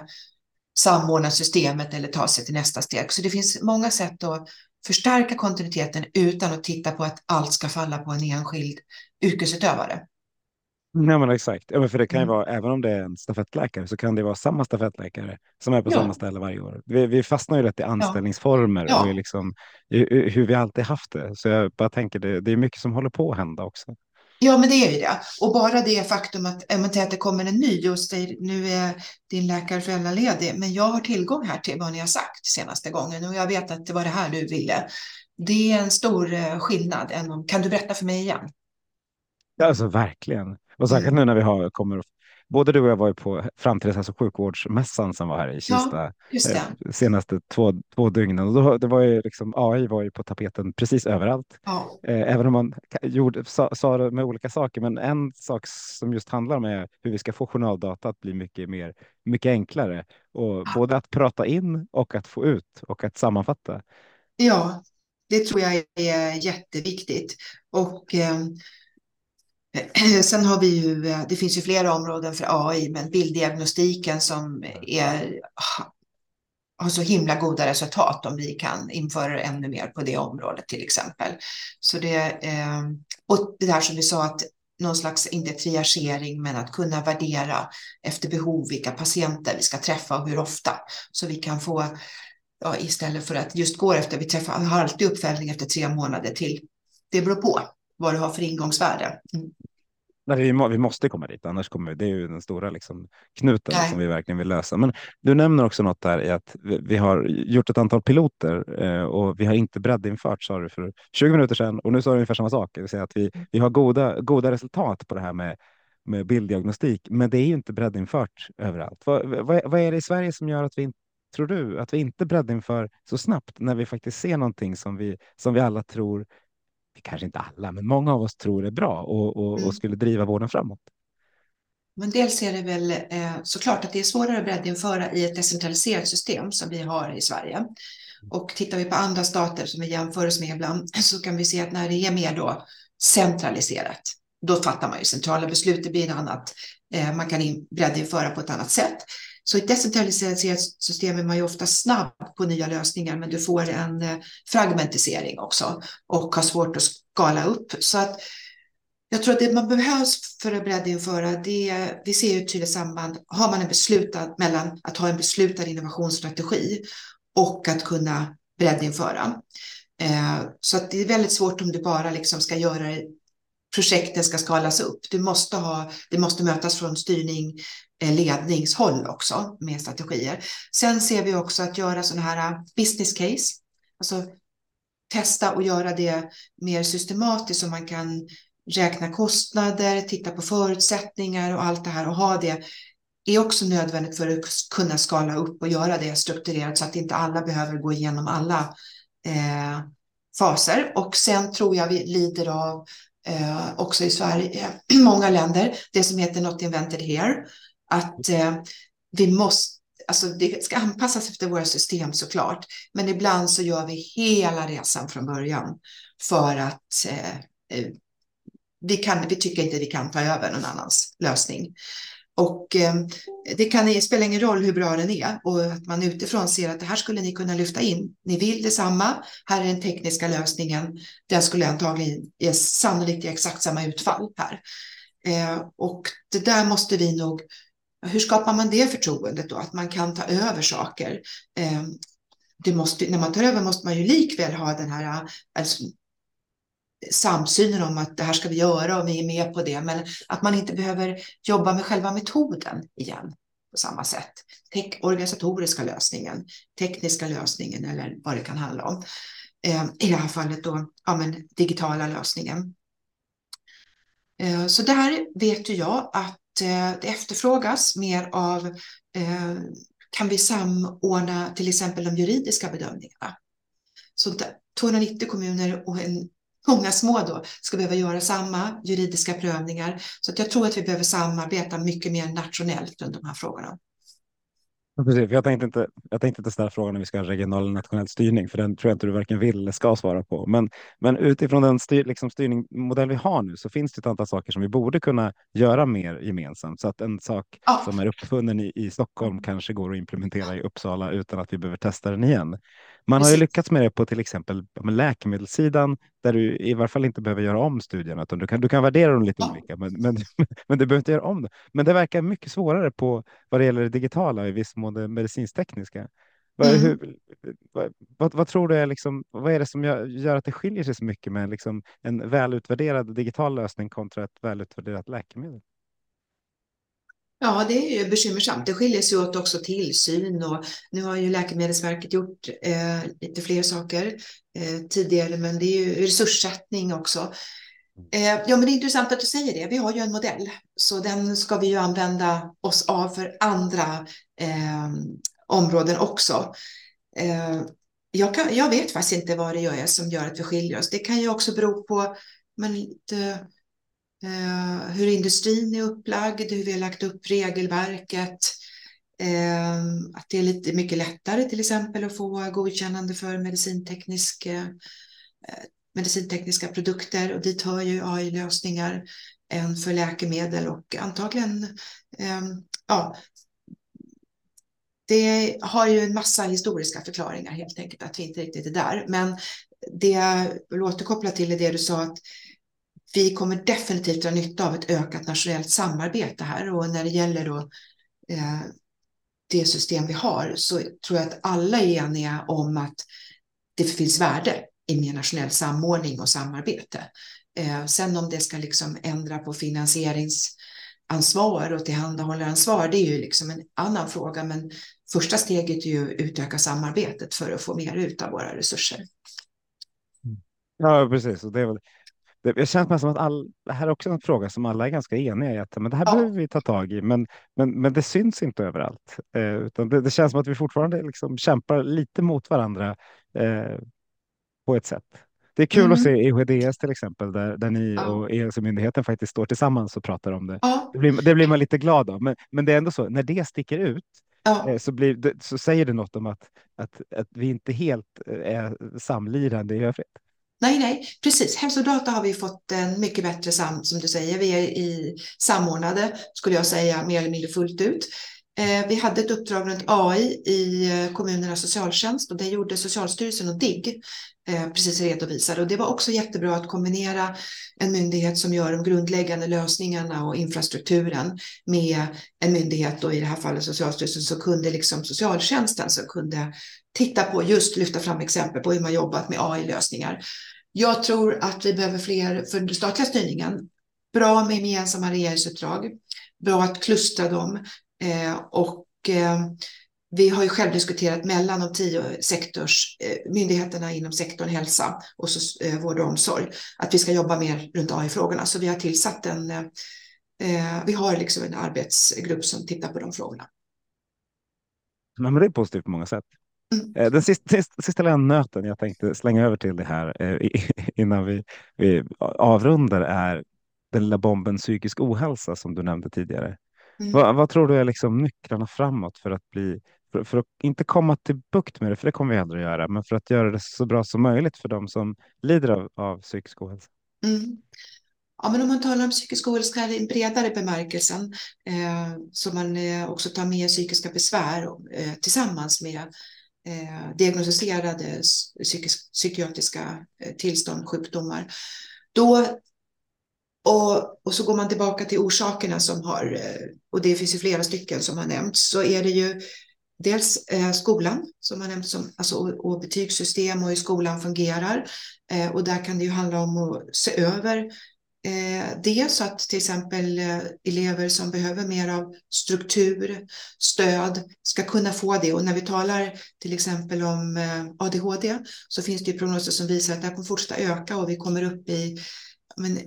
samordna systemet eller ta sig till nästa steg. Så det finns många sätt att förstärka kontinuiteten utan att titta på att allt ska falla på en enskild yrkesutövare. Nej, men exakt. Ja, men för det kan ju mm. vara, även om det är en stafettläkare, så kan det vara samma stafettläkare som är på ja. samma ställe varje år. Vi, vi fastnar ju rätt i anställningsformer ja. och liksom, hur vi alltid haft det. Så jag bara tänker, det, det är mycket som håller på att hända också. Ja, men det är ju det. Och bara det faktum att, att det kommer en ny och säger nu är din läkare föräldraledig, men jag har tillgång här till vad ni har sagt senaste gången och jag vet att det var det här du ville. Det är en stor eh, skillnad. Än om, kan du berätta för mig igen? Ja, alltså verkligen. Och särskilt nu när vi har, kommer både du och jag var ju på framtidens hälso och sjukvårdsmässan som var här i Kista ja, eh, senaste två, två dygnen. Och då, det var ju liksom, AI var ju på tapeten precis överallt. Ja. Eh, även om man gjorde, sa, sa det med olika saker. Men en sak som just handlar om är hur vi ska få journaldata att bli mycket mer, mycket enklare. Och ja. Både att prata in och att få ut och att sammanfatta. Ja, det tror jag är jätteviktigt. Och eh, Sen har vi ju, eh, det finns ju flera områden för AI, men bilddiagnostiken som är, ah, har så himla goda resultat om vi kan införa ännu mer på det området till exempel. Så det, ehm, och det här som vi sa att någon slags, inte triagering, men att kunna värdera efter behov vilka patienter vi ska träffa och hur ofta. Så vi kan få, ja, istället för att just gå efter, vi träffar, har alltid uppföljning efter tre månader till, det beror på vad du har för ingångsvärde. Mm. Nej, vi, må, vi måste komma dit, annars kommer vi, det är ju den stora liksom, knuten Nej. som vi verkligen vill lösa. Men du nämner också något där i att vi, vi har gjort ett antal piloter eh, och vi har inte breddinfört, sa du för 20 minuter sedan och nu sa du ungefär samma sak, det vill säga att vi, vi har goda, goda resultat på det här med, med bilddiagnostik, men det är ju inte breddinfört överallt. Vad, vad, vad är det i Sverige som gör att vi inte tror du att vi inte breddinför så snabbt när vi faktiskt ser någonting som vi, som vi alla tror kanske inte alla, men många av oss tror är bra och, och, mm. och skulle driva vården framåt. Men dels är det väl eh, såklart att det är svårare att breddinföra i ett decentraliserat system som vi har i Sverige. Och tittar vi på andra stater som vi jämför oss med ibland så kan vi se att när det är mer då centraliserat, då fattar man ju centrala beslut, det blir annat. Eh, man kan breddinföra på ett annat sätt. Så i ett decentraliserat system är man ju ofta snabb på nya lösningar, men du får en eh, fragmentisering också och har svårt att skala upp. Så att jag tror att det man behövs för att breddinföra, det vi ser ju ett tydligt samband. Har man en beslutad mellan att ha en beslutad innovationsstrategi och att kunna breddinföra. Eh, så att det är väldigt svårt om du bara liksom ska göra det projekten ska skalas upp. Du måste ha, det måste mötas från styrning, eh, ledningshåll också med strategier. Sen ser vi också att göra sådana här eh, business case, alltså testa och göra det mer systematiskt så man kan räkna kostnader, titta på förutsättningar och allt det här och ha det är också nödvändigt för att kunna skala upp och göra det strukturerat så att inte alla behöver gå igenom alla eh, faser. Och sen tror jag vi lider av eh, också i Sverige, eh, många länder, det som heter Not Invented Here. Att eh, vi måste, alltså det ska anpassas efter våra system såklart, men ibland så gör vi hela resan från början för att eh, eh vi, kan, vi tycker inte vi kan ta över någon annans lösning. Och eh, det kan spela ingen roll hur bra den är och att man utifrån ser att det här skulle ni kunna lyfta in. Ni vill detsamma. Här är den tekniska lösningen. Den skulle antagligen ge sannolikt ge exakt samma utfall här. Eh, och det där måste vi nog. Hur skapar man det förtroendet då? Att man kan ta över saker. Eh, det måste, när man tar över måste man ju likväl ha den här alltså, samsynen om att det här ska vi göra och vi är med på det, men att man inte behöver jobba med själva metoden igen på samma sätt. Tek organisatoriska lösningen, tekniska lösningen eller vad det kan handla om. Eh, I det här fallet då, ja men digitala lösningen. Eh, så där vet ju jag att eh, det efterfrågas mer av eh, kan vi samordna till exempel de juridiska bedömningarna? Så 290 kommuner och en många små då ska behöva göra samma juridiska prövningar. Så att jag tror att vi behöver samarbeta mycket mer nationellt runt de här frågorna. precis, jag, tänkte inte, jag tänkte inte ställa frågan om vi ska ha regional eller nationell styrning, för den tror jag inte du varken vill eller ska svara på. Men, men utifrån den styr, liksom styrningsmodell vi har nu så finns det ett antal saker som vi borde kunna göra mer gemensamt. Så att en sak ja. som är uppfunnen i, i Stockholm kanske går att implementera i Uppsala utan att vi behöver testa den igen. Man har ju lyckats med det på till exempel läkemedelssidan där du i varje fall inte behöver göra om studierna. Utan du, kan, du kan värdera dem lite ja. olika, men, men, men du behöver inte göra om det. Men det verkar mycket svårare på vad det gäller det digitala, i viss mån det medicintekniska. Mm. Hur, vad, vad, vad, tror du är liksom, vad är det som gör, gör, att det skiljer sig så mycket med liksom en välutvärderad digital lösning kontra ett välutvärderat läkemedel? Ja, det är ju bekymmersamt. Det skiljer sig åt också tillsyn och nu har ju Läkemedelsverket gjort eh, lite fler saker eh, tidigare, men det är ju resurssättning också. Eh, ja, men det är intressant att du säger det. Vi har ju en modell, så den ska vi ju använda oss av för andra eh, områden också. Eh, jag, kan, jag vet faktiskt inte vad det är som gör att vi skiljer oss. Det kan ju också bero på men lite eh, hur industrin är upplagd, hur vi har lagt upp regelverket. Eh, att det är lite mycket lättare till exempel att få godkännande för medicinteknisk, eh, medicintekniska produkter och dit hör ju AI-lösningar än för läkemedel och antagligen eh, ja, det har ju en massa historiska förklaringar helt enkelt att vi inte riktigt är där. Men det jag vill återkoppla till är det du sa att vi kommer definitivt dra nytta av ett ökat nationellt samarbete här och när det gäller då eh, det system vi har så tror jag att alla är eniga om att det finns värde i mer nationell samordning och samarbete. Eh, sen om det ska liksom ändra på finansieringsansvar och tillhandahållaransvar, det är ju liksom en annan fråga, men första steget är ju att utöka samarbetet för att få mer ut av våra resurser. Mm. Ja, precis. Och det är väl det, känner som att all, det här är också en fråga som alla är ganska eniga i att men det här ja. behöver vi ta tag i, men, men, men det syns inte överallt. Eh, utan det, det, känns som att vi fortfarande liksom kämpar lite mot varandra eh, på ett sätt. Det är kul mm. att se EHDS till exempel, där, där ni ja. och EHS-myndigheten faktiskt står tillsammans och pratar om det. Ja. Det, blir, det blir man lite glad av, men, men det är ändå så, när det sticker ut ja. eh, så, blir, så säger det något om att, att, att vi inte helt eh, är samlirande i övrigt. Nej, nej, precis. Hälsodata har vi fått en mycket bättre, sam, som du säger, vi är i samordnade, skulle jag säga, mer eller mindre fullt ut. Eh, vi hade ett uppdrag runt AI i eh, kommunernas socialtjänst och det gjorde Socialstyrelsen och DIGG eh, precis redovisade. Och det var också jättebra att kombinera en myndighet som gör de grundläggande lösningarna och infrastrukturen med en myndighet, då i det här fallet Socialstyrelsen, så kunde liksom socialtjänsten som kunde titta på, just lyfta fram exempel på hur man jobbat med AI-lösningar. Jag tror att vi behöver fler för den statliga styrningen. Bra med gemensamma regeringsuppdrag, bra att klustra dem Eh, och eh, vi har ju själv diskuterat mellan de tio sektors, eh, myndigheterna inom sektorn hälsa och så, eh, vård och omsorg att vi ska jobba mer runt AI-frågorna. Så vi har tillsatt en, eh, eh, vi har liksom en arbetsgrupp som tittar på de frågorna. Men det är positivt på många sätt. Mm. Den sista, sista, sista lilla nöten jag tänkte slänga över till det här innan vi, vi avrundar är den lilla bomben psykisk ohälsa som du nämnde tidigare. Mm. Vad, vad, tror du är liksom nycklarna framåt för att bli för, för, att inte komma till bukt med det, för det kommer vi aldrig att göra, men för att göra det så bra som möjligt för de som lider av, av psykisk ohälsa? Mm. Ja, men om man talar om psykisk ohälsa i en bredare bemärkelsen, eh, så man eh, också tar med psykiska besvär eh, tillsammans med eh, diagnostiserade psykisk, psykiatriska eh, tillstånd, sjukdomar, då och, och, så går man tillbaka till orsakerna som har, eh, och det finns ju flera stycken som har nämnts, så är det ju dels eh, skolan som har nämnts, som, alltså, och, och betygssystem och hur skolan fungerar. Eh, och där kan det ju handla om att se över det är så att till exempel eh, elever som behöver mer av struktur, stöd ska kunna få det. Och när vi talar till exempel om eh, ADHD så finns det ju prognoser som visar att det här kommer fortsätta öka och vi kommer upp i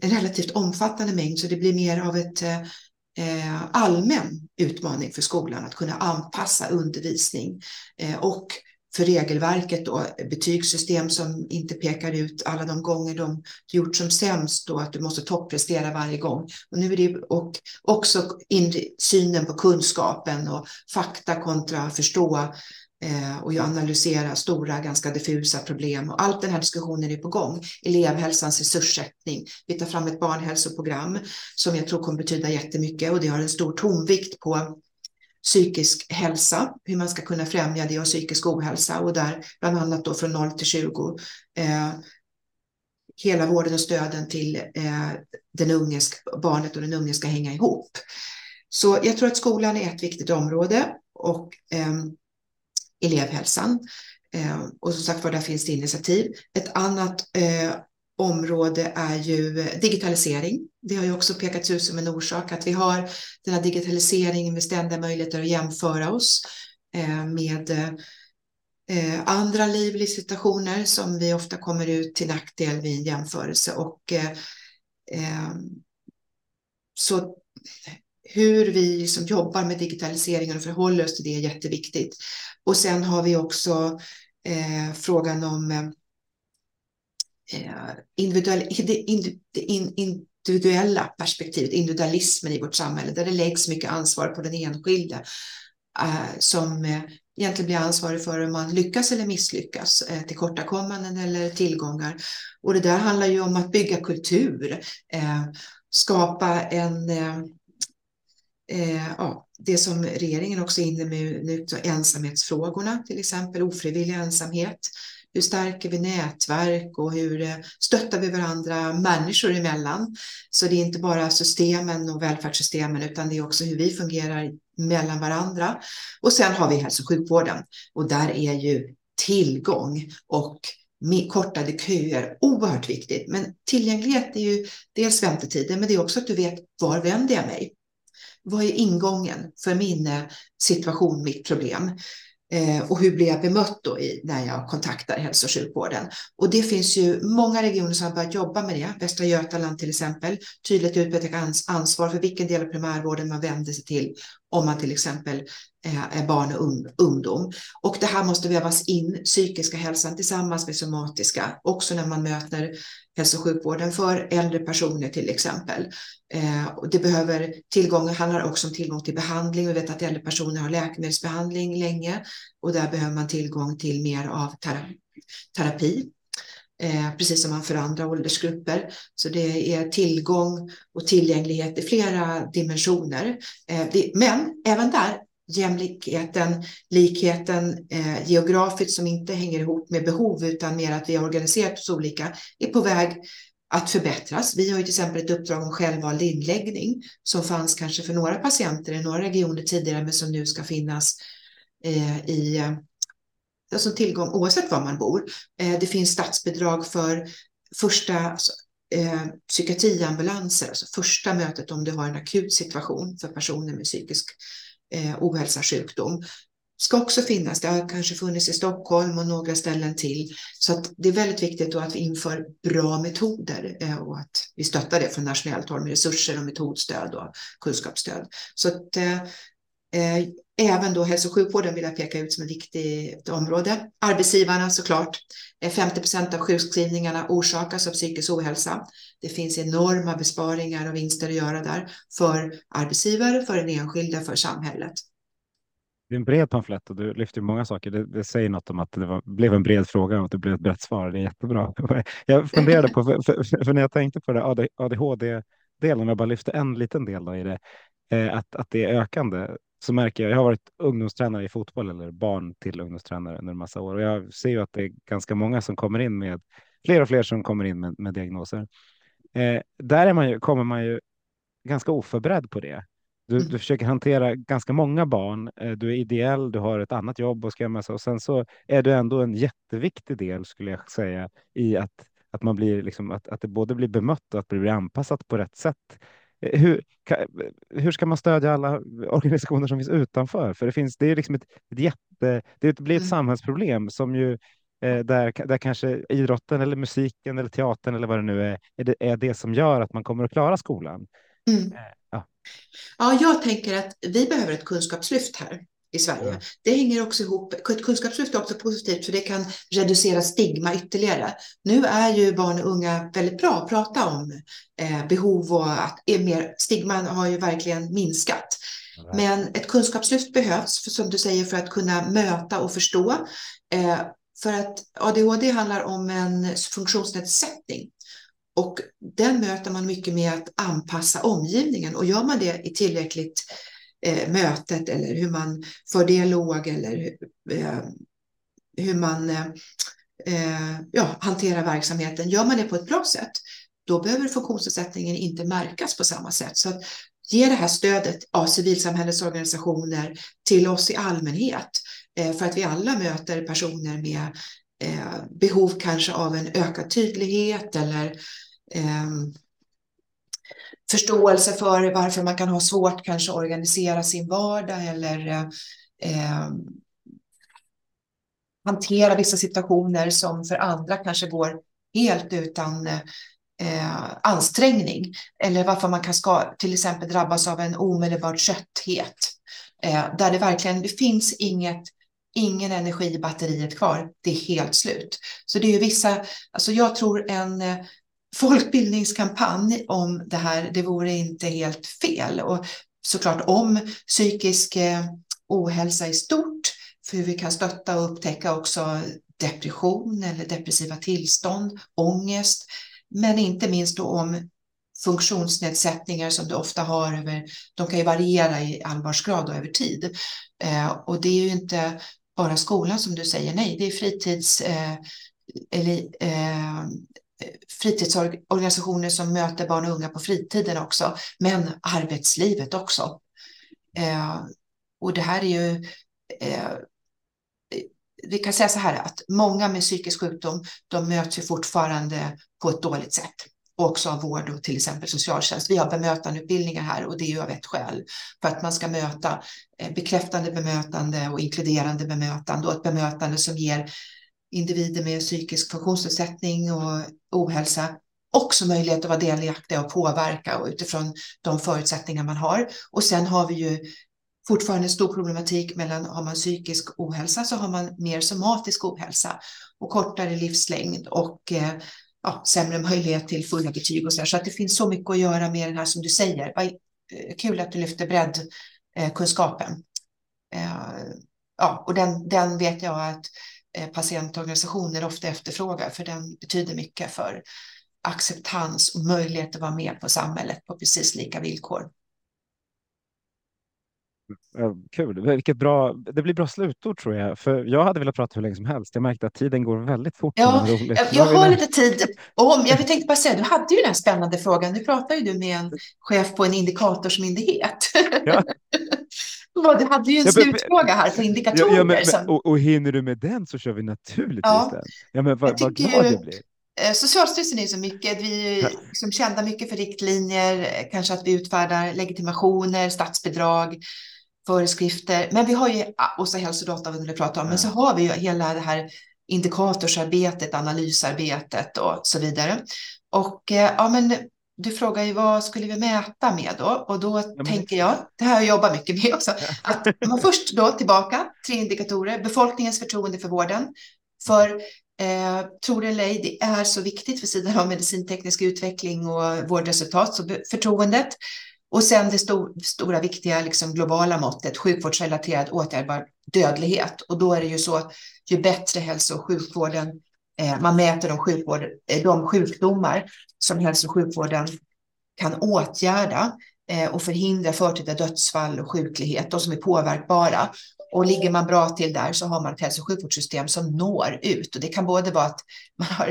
en relativt omfattande mängd så det blir mer av ett eh, allmän utmaning för skolan att kunna anpassa undervisning och för regelverket då, betygssystem som inte pekar ut alla de gånger de gjort som sämst då att du måste topprestera varje gång. Och nu är det och också in, synen på kunskapen och fakta kontra förstå eh, och analysera stora, ganska diffusa problem. Och allt den här diskussionen är på gång. Elevhälsans resurssättning. Vi tar fram ett barnhälsoprogram som jag tror kommer betyda jättemycket och det har en stor tonvikt på psykisk hälsa, hur man ska kunna främja det och psykisk ohälsa och där bland annat då från 0 till 20 eh, hela vården och stöden till eh, den unges, barnet och den unge ska hänga ihop. Så jag tror att skolan är ett viktigt område och eh, elevhälsan. Eh, och som sagt var, där finns det initiativ. Ett annat eh, område är ju eh, digitalisering. Det har ju också pekats ut som en orsak att vi har den här digitaliseringen med ständiga möjligheter att jämföra oss eh, med eh, andra liv, livssituationer som vi ofta kommer ut till nackdel vid en jämförelse. Och, så hur vi som jobbar med digitaliseringen och förhåller oss till det är jätteviktigt. Och sen har vi också frågan om Eh, individuell, det individuella perspektivet, individualismen i vårt samhälle, där det läggs mycket ansvar på den enskilde eh, som eh, egentligen blir ansvarig för om man lyckas eller misslyckas, tillkortakommanden eller tillgångar. Och det där handlar ju om att bygga kultur, skapa en eh, ja, det som regeringen också är inne med nu, ensamhetsfrågorna, till exempel ofrivillig ensamhet. Hur stärker vi nätverk och hur eh, stöttar vi varandra människor emellan? Så det är inte bara systemen och välfärdssystemen utan det är också hur vi fungerar mellan varandra. Och sen har vi hälso och sjukvården och där är ju tillgång och kortade köer oerhört viktigt. Men tillgänglighet är ju dels väntetider men det är också att du vet var vänder jag mig? vad är ingången för min eh, situation, mitt problem? Eh, och hur blir jag bemött då i, när jag kontaktar hälso och sjukvården? Och det finns ju många regioner som har börjat jobba med det. Västra Götaland till exempel, tydligt utpekat ansvar för vilken del av primärvården man vänder sig till om man till exempel är barn och ungdom. Och det här måste vävas in, psykiska hälsan tillsammans med somatiska, också när man möter hälso och sjukvården för äldre personer till exempel. Eh, det behöver tillgång, handlar också om tillgång till behandling. Vi vet att äldre personer har läkemedelsbehandling länge och där behöver man tillgång till mer av terapi. Eh, precis som man för andra åldersgrupper. Så det är tillgång och tillgänglighet i flera dimensioner. Eh, det, men även där jämlikheten, likheten eh, geografiskt som inte hänger ihop med behov utan mer att vi har organiserat oss olika är på väg att förbättras. Vi har ju till exempel ett uppdrag om självvald inläggning som fanns kanske för några patienter i några regioner tidigare men som nu ska finnas eh, i eh, alltså tillgång oavsett var man bor. Eh, det finns statsbidrag för första alltså, eh, psykiatriambulanser, alltså första mötet om du har en akut situation för personer med psykisk eh, ohälsa, sjukdom ska också finnas. Det har kanske funnits i Stockholm och några ställen till. Så att det är väldigt viktigt att vi inför bra metoder eh, och att vi stöttar det från nationellt håll med resurser och metodstöd och kunskapsstöd. Så att eh, eh även då hälso och sjukvården vill jag peka ut som ett viktigt område. Arbetsgivarna såklart. Eh, 50 procent av sjukskrivningarna orsakas av psykisk ohälsa. Det finns enorma besparingar och vinster att göra där för arbetsgivare, för den enskilda, för samhället. Det är en bred pamflett och du lyfter många saker. Det, det säger något om att det var, blev en bred fråga och att det blev ett brett svar. Det är jättebra. Jag funderade på, för, för, för när jag tänkte på det ADHD-delen, om jag bara lyfte en liten del i det, eh, att, att det är ökande så märker jag, jag har varit ungdomstränare i fotboll eller barn till ungdomstränare under en massa år och jag ser ju att det är ganska många som kommer in med, fler och fler som kommer in med, med diagnoser. Eh, där är man ju, kommer man ju ganska oförberedd på det. Du, mm. du försöker hantera ganska många barn. Eh, du är ideell, du har ett annat jobb och ska och sen så är du ändå en jätteviktig del skulle jag säga i att att man blir liksom att, att det både blir bemött och att det blir anpassat på rätt sätt. Eh, hur, hur ska man stödja alla organisationer som finns utanför? För det finns, det är liksom ett, ett jätte, det blir ett mm. samhällsproblem som ju eh, där, där kanske idrotten eller musiken eller teatern eller vad det nu är, är det, är det som gör att man kommer att klara skolan. Mm. Eh, ja. ja, jag tänker att vi behöver ett kunskapslyft här i Sverige. Ja. Det hänger också ihop, kunskapslyft är också positivt för det kan reducera stigma ytterligare. Nu är ju barn och unga väldigt bra att prata om eh, behov och att är mer, stigman har ju verkligen minskat. Ja. Men ett kunskapslyft behövs, för, som du säger, för att kunna möta och förstå. Eh, för att ADHD handlar om en funktionsnedsättning och den möter man mycket med att anpassa omgivningen och gör man det i tillräckligt eh, mötet eller hur man för dialog eller eh, hur man eh, eh, ja, hanterar verksamheten. Gör man det på ett bra sätt, då behöver funktionsnedsättningen inte märkas på samma sätt. Så att ge det här stödet av civilsamhällets organisationer till oss i allmänhet eh, för att vi alla möter personer med eh, behov kanske av en ökad tydlighet eller eh, förståelse för varför man kan ha svårt kanske att organisera sin vardag eller eh, hantera vissa situationer som för andra kanske går helt utan eh, ansträngning. Eller varför man kan ska, till exempel drabbas av en omedelbar trötthet. Eh, där det verkligen det finns inget ingen energi i batteriet kvar. Det är helt slut. Så det är ju vissa, alltså jag tror en folkbildningskampanj om det här, det vore inte helt fel. Och såklart om psykisk eh, ohälsa i stort, för hur vi kan stötta och upptäcka också depression eller depressiva tillstånd, ångest, men inte minst då om funktionsnedsättningar som du ofta har över, de kan ju variera i allvarsgrad och över tid. Eh, och det är ju inte bara skolan som du säger, nej, det är fritids eh, eller, eh, fritidsorganisationer som möter barn och unga på fritiden också, men arbetslivet också. Eh, och det här är ju eh, vi kan säga så här att många med psykisk sjukdom, de möts ju fortfarande på ett dåligt sätt. också av vård och till exempel socialtjänst. Vi har bemötandeutbildningar här och det är ju av ett skäl. För att man ska möta eh, bekräftande bemötande och inkluderande bemötande och ett bemötande som ger individer med psykisk funktionsnedsättning och ohälsa också möjlighet att vara delaktiga och påverka och utifrån de förutsättningar man har. Och sen har vi ju fortfarande stor problematik mellan har man psykisk ohälsa så har man mer somatisk ohälsa och kortare livslängd och eh, ja, sämre möjlighet till fulla betyg och så. där. Så att det finns så mycket att göra med den här som du säger. Vad eh, kul att du lyfter breddkunskapen. Eh, eh, ja, och den, den vet jag att patientorganisationer ofta efterfrågar, för den betyder mycket för acceptans och möjlighet att vara med på samhället på precis lika villkor. Kul, vilket bra, det blir bra slutord tror jag. För jag hade velat prata hur länge som helst. Jag märkte att tiden går väldigt fort. Ja, jag, jag har lite tid. Om, jag tänkte bara säga, du hade ju den här spännande frågan. Nu pratar ju du med en chef på en indikatorsmyndighet. Ja. du hade ju en slutfråga här på indikatorer. Ja, men, men, och, och hinner du med den så kör vi naturligtvis ja. den. Ja, men vad, vad glad jag blir. Eh, Socialstyrelsen är så mycket, vi är liksom kända mycket för riktlinjer, kanske att vi utfärdar legitimationer, statsbidrag, föreskrifter. Men vi har ju, och så hälsodata vi pratar om, men så har vi ju hela det här indikatorsarbetet, analysarbetet och så vidare. Och eh, ja, men du frågar ju vad skulle vi mäta med då? Och då ja, tänker jag, det här jag jobbar mycket med också, att man först då tillbaka, tre indikatorer, befolkningens förtroende för vården. För eh, tror det eller ej, det är så viktigt för sidan av medicinteknisk utveckling och vårdresultat, så förtroendet. Och sen det stor, stora viktiga liksom globala måttet, sjukvårdsrelaterad åtgärdbar dödlighet. Och då är det ju så, ju bättre hälso och sjukvården, Eh, man mäter de, sjukvård, eh, de sjukdomar som hälso och sjukvården kan åtgärda eh, och förhindra förtida dödsfall och sjuklighet, de som är påverkbara. Och ligger man bra till där så har man ett hälso och sjukvårdssystem som når ut. Och det kan både vara att man har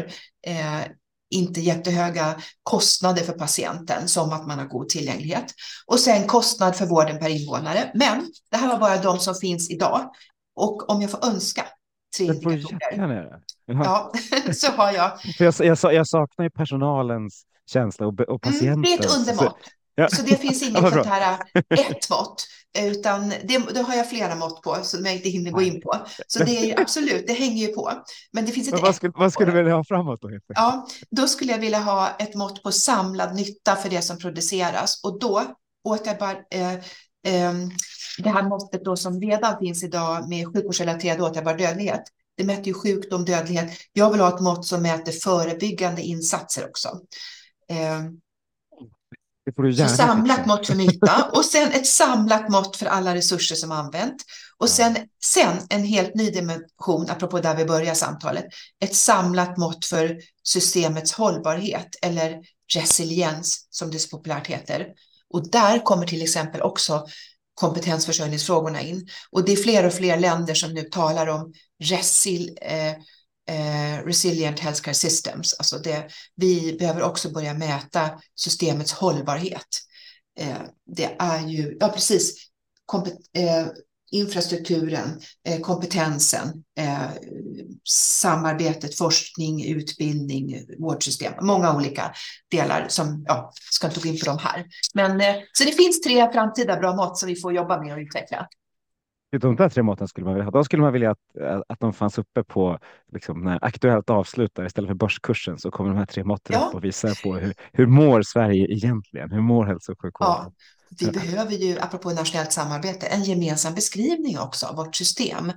eh, inte jättehöga kostnader för patienten som att man har god tillgänglighet. Och sen kostnad för vården per invånare. Men det här var bara de som finns idag. Och om jag får önska tre indikatorer. Ja, så har jag. För jag, jag, jag saknar ju personalens känsla och, och patientens. Mm, det är ett undermått. Ja. Så det finns inget sånt här ett mått, utan det, det, har jag flera mått på som jag inte hinner gå in på. Så det är absolut, det hänger ju på. Men det finns ett Men vad, skulle, vad skulle du vilja ha framåt då? Ja, då skulle jag vilja ha ett mått på samlad nytta för det som produceras och då åtgärdbar eh, eh, det här måttet då som redan finns idag med sjukvårdsrelaterad åtgärdbar dödlighet. Det mäter ju sjukdom, dödlighet. Jag vill ha ett mått som mäter förebyggande insatser också. Eh, så samlat mått för nytta och sen ett samlat mått för alla resurser som använt. Och sen, sen en helt ny dimension, apropå där vi börjar samtalet, ett samlat mått för systemets hållbarhet eller resiliens som det så populärt heter. Och där kommer till exempel också kompetensförsörjningsfrågorna in. Och det är fler och fler länder som nu talar om resil, eh, eh, resilient healthcare systems. Alltså det, vi behöver också börja mäta systemets hållbarhet. Eh, det är ju, ja precis, kompet, eh, infrastrukturen, eh, kompetensen, eh, samarbetet, forskning, utbildning, vårdsystem, många olika delar som, ja, ska inte gå in på de här. Men eh, så det finns tre framtida bra mått som vi får jobba med och utveckla. De där tre måtten skulle man vilja ha. Då skulle man vilja att, att de fanns uppe på liksom, när Aktuellt avslutar istället för börskursen så kommer de här tre måtten ja. upp och visar på hur, hur mår Sverige egentligen? Hur mår hälso och sjukvården? Ja, vi behöver ju, apropå nationellt samarbete, en gemensam beskrivning också av vårt system.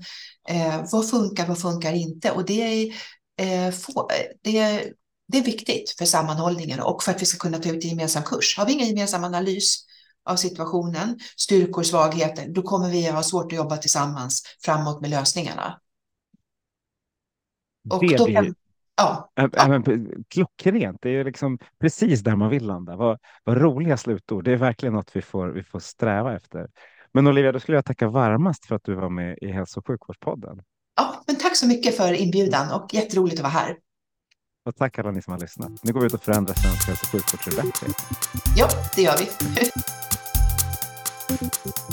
Eh, vad funkar, vad funkar inte? Och det är, eh, få, det, är, det är viktigt för sammanhållningen och för att vi ska kunna ta ut en gemensam kurs. Har vi ingen gemensam analys av situationen, styrkor, svagheter, då kommer vi att ha svårt att jobba tillsammans framåt med lösningarna. Och det då kan, ja, ja. klockrent, det är liksom precis där man vill landa. Vad, vad roliga slutord, det är verkligen något vi får, vi får sträva efter. Men Olivia, då skulle jag tacka varmast för att du var med i Hälso och sjukvårdspodden. Ja, men tack så mycket för inbjudan och jätteroligt att vara här. Och tack alla ni som har lyssnat. Nu går vi ut och förändrar svensk hälso och sjukvård till det bättre. Ja, det gör vi.